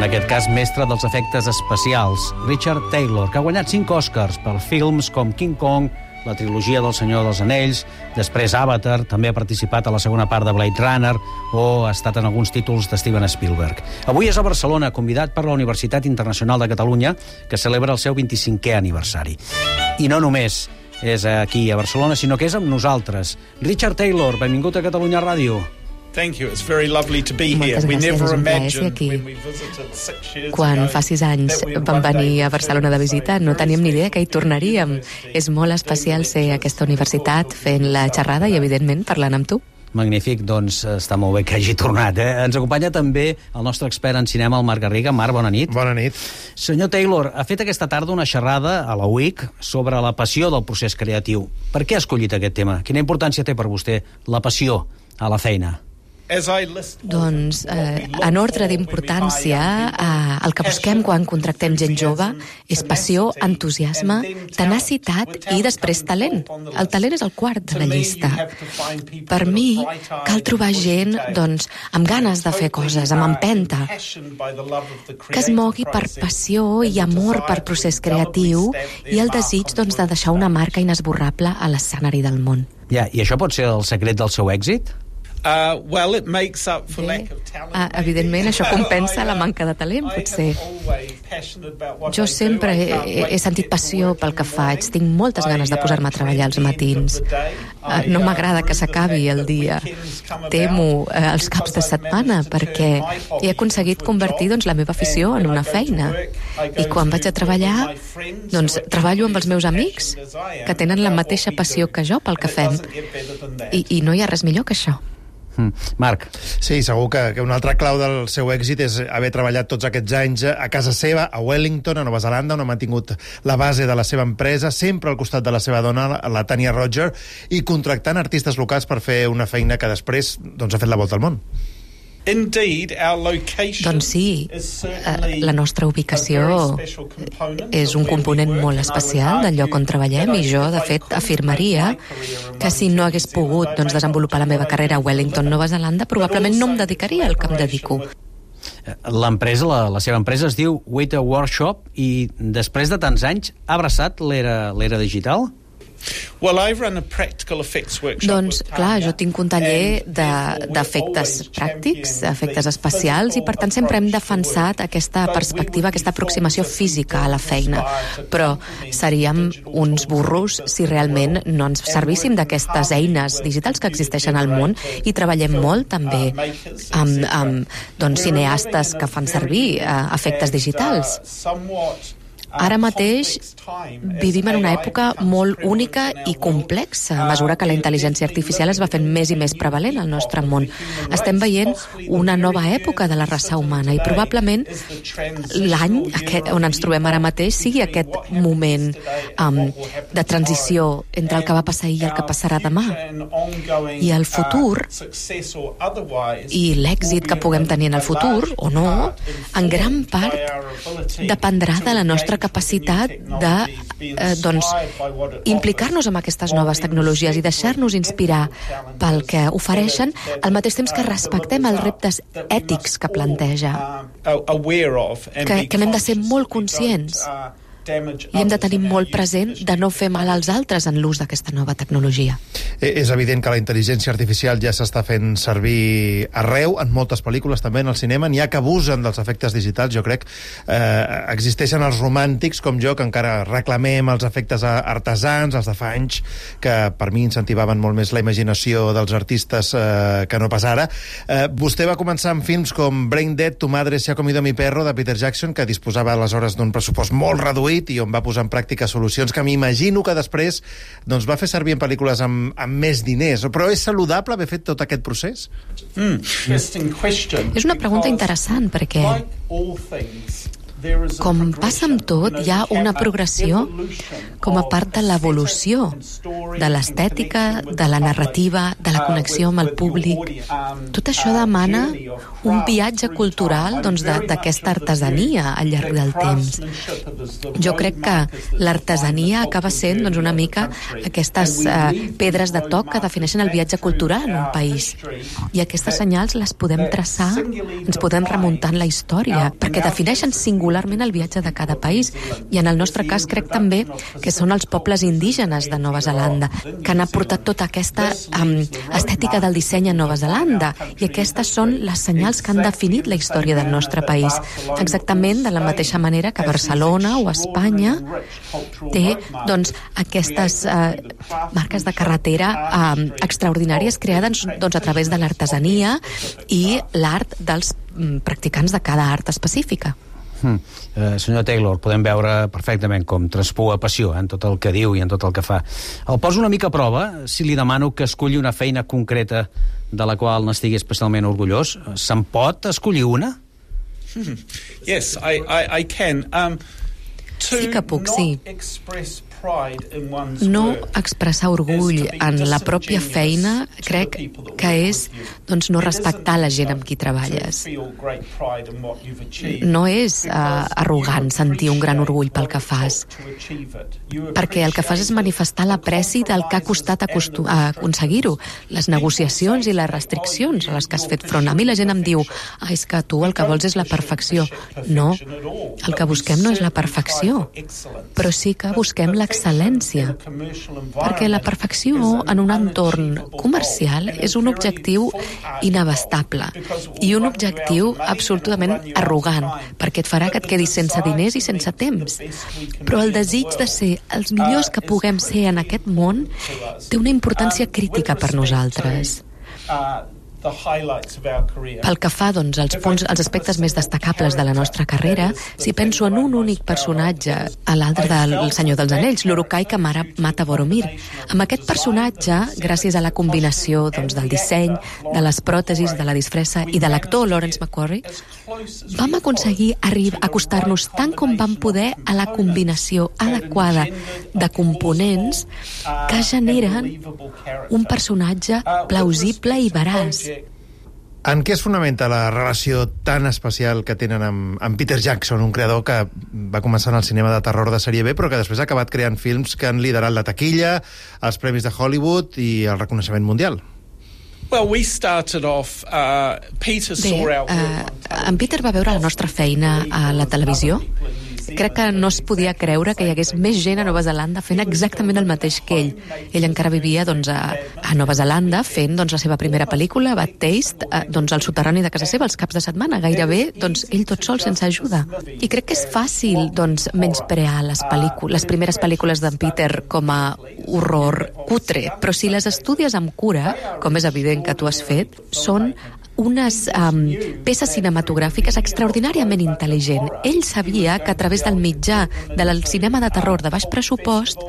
en aquest cas mestre dels efectes especials, Richard Taylor, que ha guanyat 5 Oscars per films com King Kong, la trilogia del Senyor dels Anells, després Avatar, també ha participat a la segona part de Blade Runner o ha estat en alguns títols de Steven Spielberg. Avui és a Barcelona, convidat per la Universitat Internacional de Catalunya, que celebra el seu 25è aniversari. I no només és aquí a Barcelona, sinó que és amb nosaltres. Richard Taylor, benvingut a Catalunya Ràdio. Thank you. It's very lovely to be Moltes here. We never imagined aquí. when we visited six years Quan ago fa sis anys vam venir a Barcelona de visita, no teníem ni idea que hi tornaríem. És molt especial ser a aquesta universitat fent la xerrada i, evidentment, parlant amb tu. Magnífic, doncs està molt bé que hagi tornat. Eh? Ens acompanya també el nostre expert en cinema, el Marc Garriga. Marc, bona nit. Bona nit. Senyor Taylor, ha fet aquesta tarda una xerrada a la UIC sobre la passió del procés creatiu. Per què ha escollit aquest tema? Quina importància té per vostè la passió a la feina? Doncs, eh, en ordre d'importància, eh, el que busquem quan contractem gent jove és passió, entusiasme, tenacitat i després talent. El talent és el quart de la llista. Per mi, cal trobar gent doncs, amb ganes de fer coses, amb empenta, que es mogui per passió i amor per procés creatiu i el desig on doncs, de deixar una marca inesborrable a l'escenari del món. Ja, I això pot ser el secret del seu èxit? Uh, well, it makes up for Bé, lack of talent. ah, maybe. evidentment, això compensa uh, la manca de talent, potser. Jo sempre he, he, sentit passió pel que faig. Tinc moltes ganes de uh, posar-me a treballar end matins. Eh, I, No uh, m'agrada que s'acabi el dia. Temo eh, els caps de setmana perquè he aconseguit convertir doncs, la meva afició en una feina. I quan vaig a treballar, doncs, treballo amb els meus amics que tenen la mateixa passió que jo pel que fem. I, I no hi ha res millor que això. Mm. Marc, Sí, segur que, que una altra clau del seu èxit és haver treballat tots aquests anys a casa seva, a Wellington, a Nova Zelanda, on ha mantingut la base de la seva empresa, sempre al costat de la seva dona, la Tania Roger, i contractant artistes locals per fer una feina que després doncs, ha fet la volta al món. Doncs sí, eh, la nostra ubicació és un component molt especial del lloc on treballem i jo, de fet, afirmaria que si no hagués pogut doncs, desenvolupar la meva carrera a Wellington, Nova Zelanda, probablement no em dedicaria al que em dedico. eh, l'empresa, la, la seva empresa es diu Waiter Workshop i després de tants anys ha abraçat l'era l'era digital? Doncs, clar, jo tinc un taller de- d'efectes always pràctics, efectes especials, i per tant sempre hem defensat aquesta perspectiva, aquesta aproximació física a la feina. Però seríem uns burros si realment no ens servíssim d'aquestes eines digitals que existeixen al món i treballem molt també uh, makers, amb, amb doncs, cineastes que fan servir uh, efectes uh, digitals. Ara mateix vivim en una època molt única i complexa a mesura que la intel·ligència artificial es va fent més i més prevalent al nostre món. Estem veient una nova època de la raça humana i probablement l'any on ens trobem ara mateix sigui aquest moment um, de transició entre el que va passar ahir i el que passarà demà. I el futur i l'èxit que puguem tenir en el futur, o no, en gran part dependrà de la nostra capacitat de eh, doncs, implicar-nos amb aquestes noves tecnologies i deixar-nos inspirar pel que ofereixen, al mateix temps que respectem els reptes ètics que planteja. Que- que n'hem de ser molt conscients. I hem de tenir molt present de no fer mal als altres en l'ús d'aquesta nova tecnologia. Eh, És evident que la intel·ligència artificial ja s'està fent servir arreu, en moltes pel·lícules, també en el cinema. N'hi ha que abusen dels efectes digitals, jo crec. Eh, existeixen els romàntics, com jo, que encara reclamem els efectes artesans, els de fa anys, que per mi incentivaven molt més la imaginació dels artistes eh, que no pas ara. Eh, vostè va començar amb films com Brain Dead, Tu madre se ha comido mi perro, de Peter Jackson, que disposava aleshores d'un pressupost molt reduït i on va posar en pràctica solucions que m'imagino que després doncs, va fer servir en pel·lícules amb, amb més diners. Però és saludable haver fet tot aquest procés? És És una pregunta interessant, perquè Com passa amb tot, hi ha una progressió com a part de l'evolució de l'estètica, de la narrativa, de la connexió amb el públic. Tot això demana un viatge cultural doncs, d'aquesta artesania al llarg del temps. Jo crec que l'artesania acaba sent doncs, una mica aquestes eh, pedres de toc que defineixen el viatge cultural en un país. I aquestes senyals les podem traçar, ens podem remuntar en la història, perquè defineixen singularment el viatge de cada país. I en el nostre cas crec també que són els pobles indígenes de Nova Zelanda que han aportat tota aquesta um, estètica del disseny a Nova Zelanda. I aquestes són les senyals que han definit la història del nostre país. Exactament de la mateixa manera que Barcelona o Espanya té doncs, aquestes eh, marques de carretera eh, extraordinàries creades doncs, a través de l'artesania i l'art dels mm, practicants de cada art específica. Hmm. Eh, senyor Taylor, podem veure perfectament com traspua passió eh, en tot el que diu i en tot el que fa. El poso una mica a prova si li demano que escolli una feina concreta de la qual n'estigui especialment orgullós. Se'n pot escollir una? Yes, I, I, I can. Um, to Sí que puc, not sí. No expressar orgull en la pròpia feina crec que és doncs, no respectar la gent amb qui treballes. No és uh, arrogant sentir un gran orgull pel que fas, perquè el que fas és manifestar l'apreci del que ha costat aconseguir-ho, les negociacions i les restriccions a les que has fet front. A mi la gent em diu, ah, és que tu el que vols és la perfecció. No, el que busquem no és la perfecció, però sí que busquem l'excel·lència, perquè la perfecció en un entorn comercial és un objectiu inabastable i un objectiu absolutament arrogant, perquè et farà que et quedis sense diners i sense temps. Però el desig de ser els millors que puguem ser en aquest món té una importància crítica per nosaltres. Pel que fa doncs, als, punts, als aspectes més destacables de la nostra carrera, si penso en un únic personatge, a l'altre del Senyor dels Anells, l'Urukai que mara, mata Boromir. Amb aquest personatge, gràcies a la combinació doncs, del disseny, de les pròtesis, de la disfressa i de l'actor Lawrence McQuarrie, vam aconseguir arribar, acostar-nos tant com vam poder a la combinació adequada de components que generen un personatge plausible i veraç. En què es fonamenta la relació tan especial que tenen amb, amb Peter Jackson, un creador que va començar en el cinema de terror de sèrie B, però que després ha acabat creant films que han liderat la taquilla, els premis de Hollywood i el reconeixement mundial? Well, we started off. Uh, Peter Bé, saw our work on en Peter va veure la nostra feina a la televisió. Crec que no es podia creure que hi hagués més gent a Nova Zelanda fent exactament el mateix que ell. Ell encara vivia doncs, a, a Nova Zelanda fent doncs, la seva primera pel·lícula, Bad Taste, eh, doncs, al soterrani de casa seva, els caps de setmana, gairebé doncs, ell tot sol, sense ajuda. I crec que és fàcil doncs, menysprear les, les primeres pel·lícules d'en Peter com a horror cutre, però si les estudies amb cura, com és evident que tu has fet, són unes um, peces cinematogràfiques extraordinàriament intel·ligent. Ell sabia que a través del mitjà del cinema de terror de baix pressupost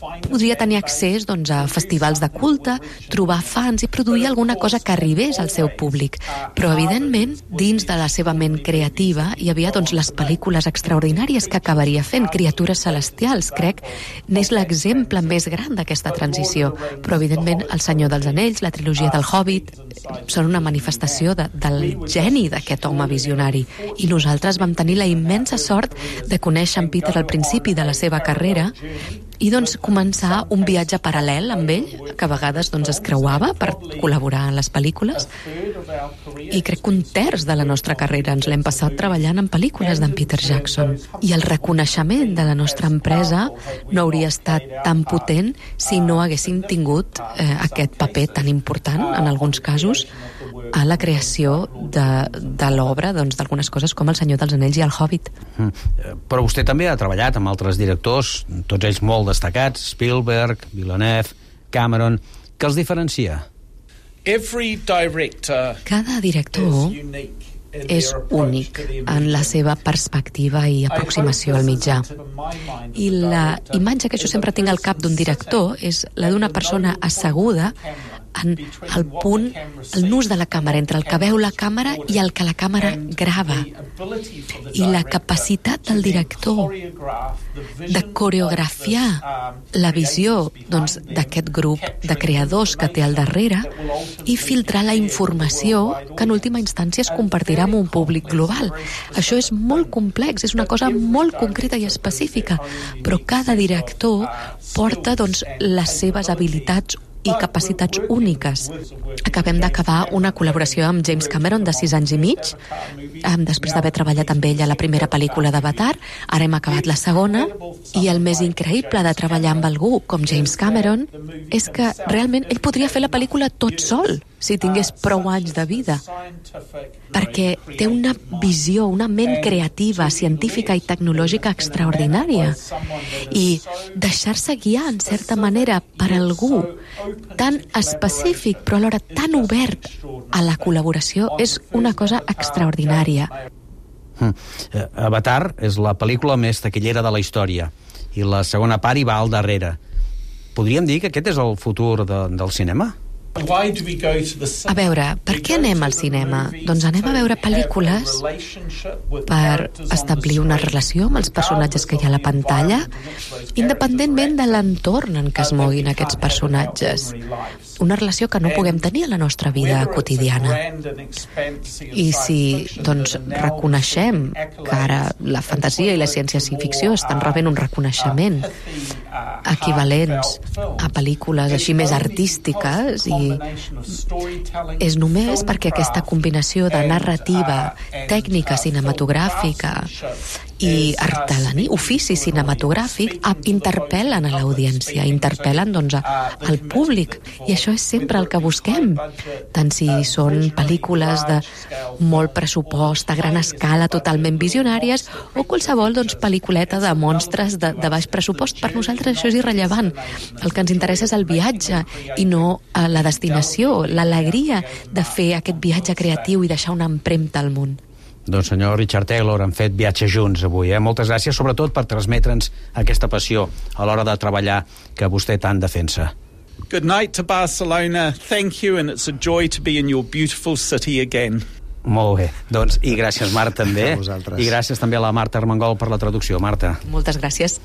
podria tenir accés doncs, a festivals de culte, trobar fans i produir alguna cosa que arribés al seu públic. Però, evidentment, dins de la seva ment creativa hi havia doncs, les pel·lícules extraordinàries que acabaria fent, Criatures Celestials, crec, n'és l'exemple més gran d'aquesta transició. Però, evidentment, El Senyor dels Anells, la trilogia del Hobbit, són una manifestació de, del geni d'aquest home visionari. I nosaltres vam tenir la immensa sort de conèixer en Peter al principi de la seva carrera i doncs començar un viatge paral·lel amb ell, que a vegades doncs, es creuava per col·laborar en les pel·lícules. I crec que un terç de la nostra carrera ens l'hem passat treballant en pel·lícules d'en Peter Jackson. I el reconeixement de la nostra empresa no hauria estat tan potent si no haguéssim tingut eh, aquest paper tan important, en alguns casos, a la creació de, de l'obra doncs, d'algunes coses com El Senyor dels Anells i El Hobbit. Mm. Eh, Però vostè també ha treballat amb altres directors, tots ells molt destacats, Spielberg, Villeneuve, Cameron. Què els diferencia? Every director Cada director és únic en la seva perspectiva i aproximació al mitjà. I la imatge que jo sempre tinc al cap d'un director és la d'una persona asseguda en el punt, el nus de la càmera, entre el que veu la càmera i el que la càmera grava. I la capacitat del director de coreografiar la visió doncs, d'aquest doncs, grup de creadors que té al darrere i filtrar la informació que en última instància es compartirà amb un públic global. Això és molt complex, és una cosa molt concreta i específica, però cada director porta doncs, les seves habilitats i capacitats úniques. Acabem d'acabar una col·laboració amb James Cameron de 6 anys i mig, després d'haver treballat amb ell a la primera pel·lícula d'Avatar, ara hem acabat la segona, i el més increïble de treballar amb algú com James Cameron és que realment ell podria fer la pel·lícula tot sol, si tingués prou anys de vida, perquè té una visió, una ment creativa, científica i tecnològica extraordinària. I deixar-se guiar, en certa manera, per algú tan específic, però alhora tan obert a la col·laboració, és una cosa extraordinària. Hm. Eh, Avatar és la pel·lícula més taquillera de la història i la segona part hi va al darrere. Podríem dir que aquest és el futur de, del cinema? A veure, per què anem al cinema? Doncs anem a veure pel·lícules per establir una relació amb els personatges que hi ha a la pantalla, independentment de l'entorn en què es moguin aquests personatges. Una relació que no puguem tenir a la nostra vida quotidiana. I si doncs, reconeixem que ara la fantasia i la ciència-ficció estan rebent un reconeixement equivalents a pel·lícules així més artístiques i és només perquè aquesta combinació de narrativa, tècnica cinematogràfica i artelaní, ofici cinematogràfic, interpel·len a l'audiència, interpel·len doncs, al públic. I això és sempre el que busquem. Tant si són pel·lícules de molt pressupost, a gran escala, totalment visionàries, o qualsevol doncs, pel·lículeta de monstres de, de baix pressupost. Per nosaltres això és irrellevant. El que ens interessa és el viatge i no eh, la destinació, l'alegria de fer aquest viatge creatiu i deixar una empremta al món. Doncs senyor Richard Taylor, han fet viatge junts avui. Eh? Moltes gràcies, sobretot per transmetre'ns aquesta passió a l'hora de treballar que vostè tant defensa. Good night to Barcelona. Thank you, and it's a joy to be in your beautiful city again. Molt bé. Doncs, i gràcies, Marc, també. I gràcies també a la Marta Armengol per la traducció. Marta. Moltes gràcies.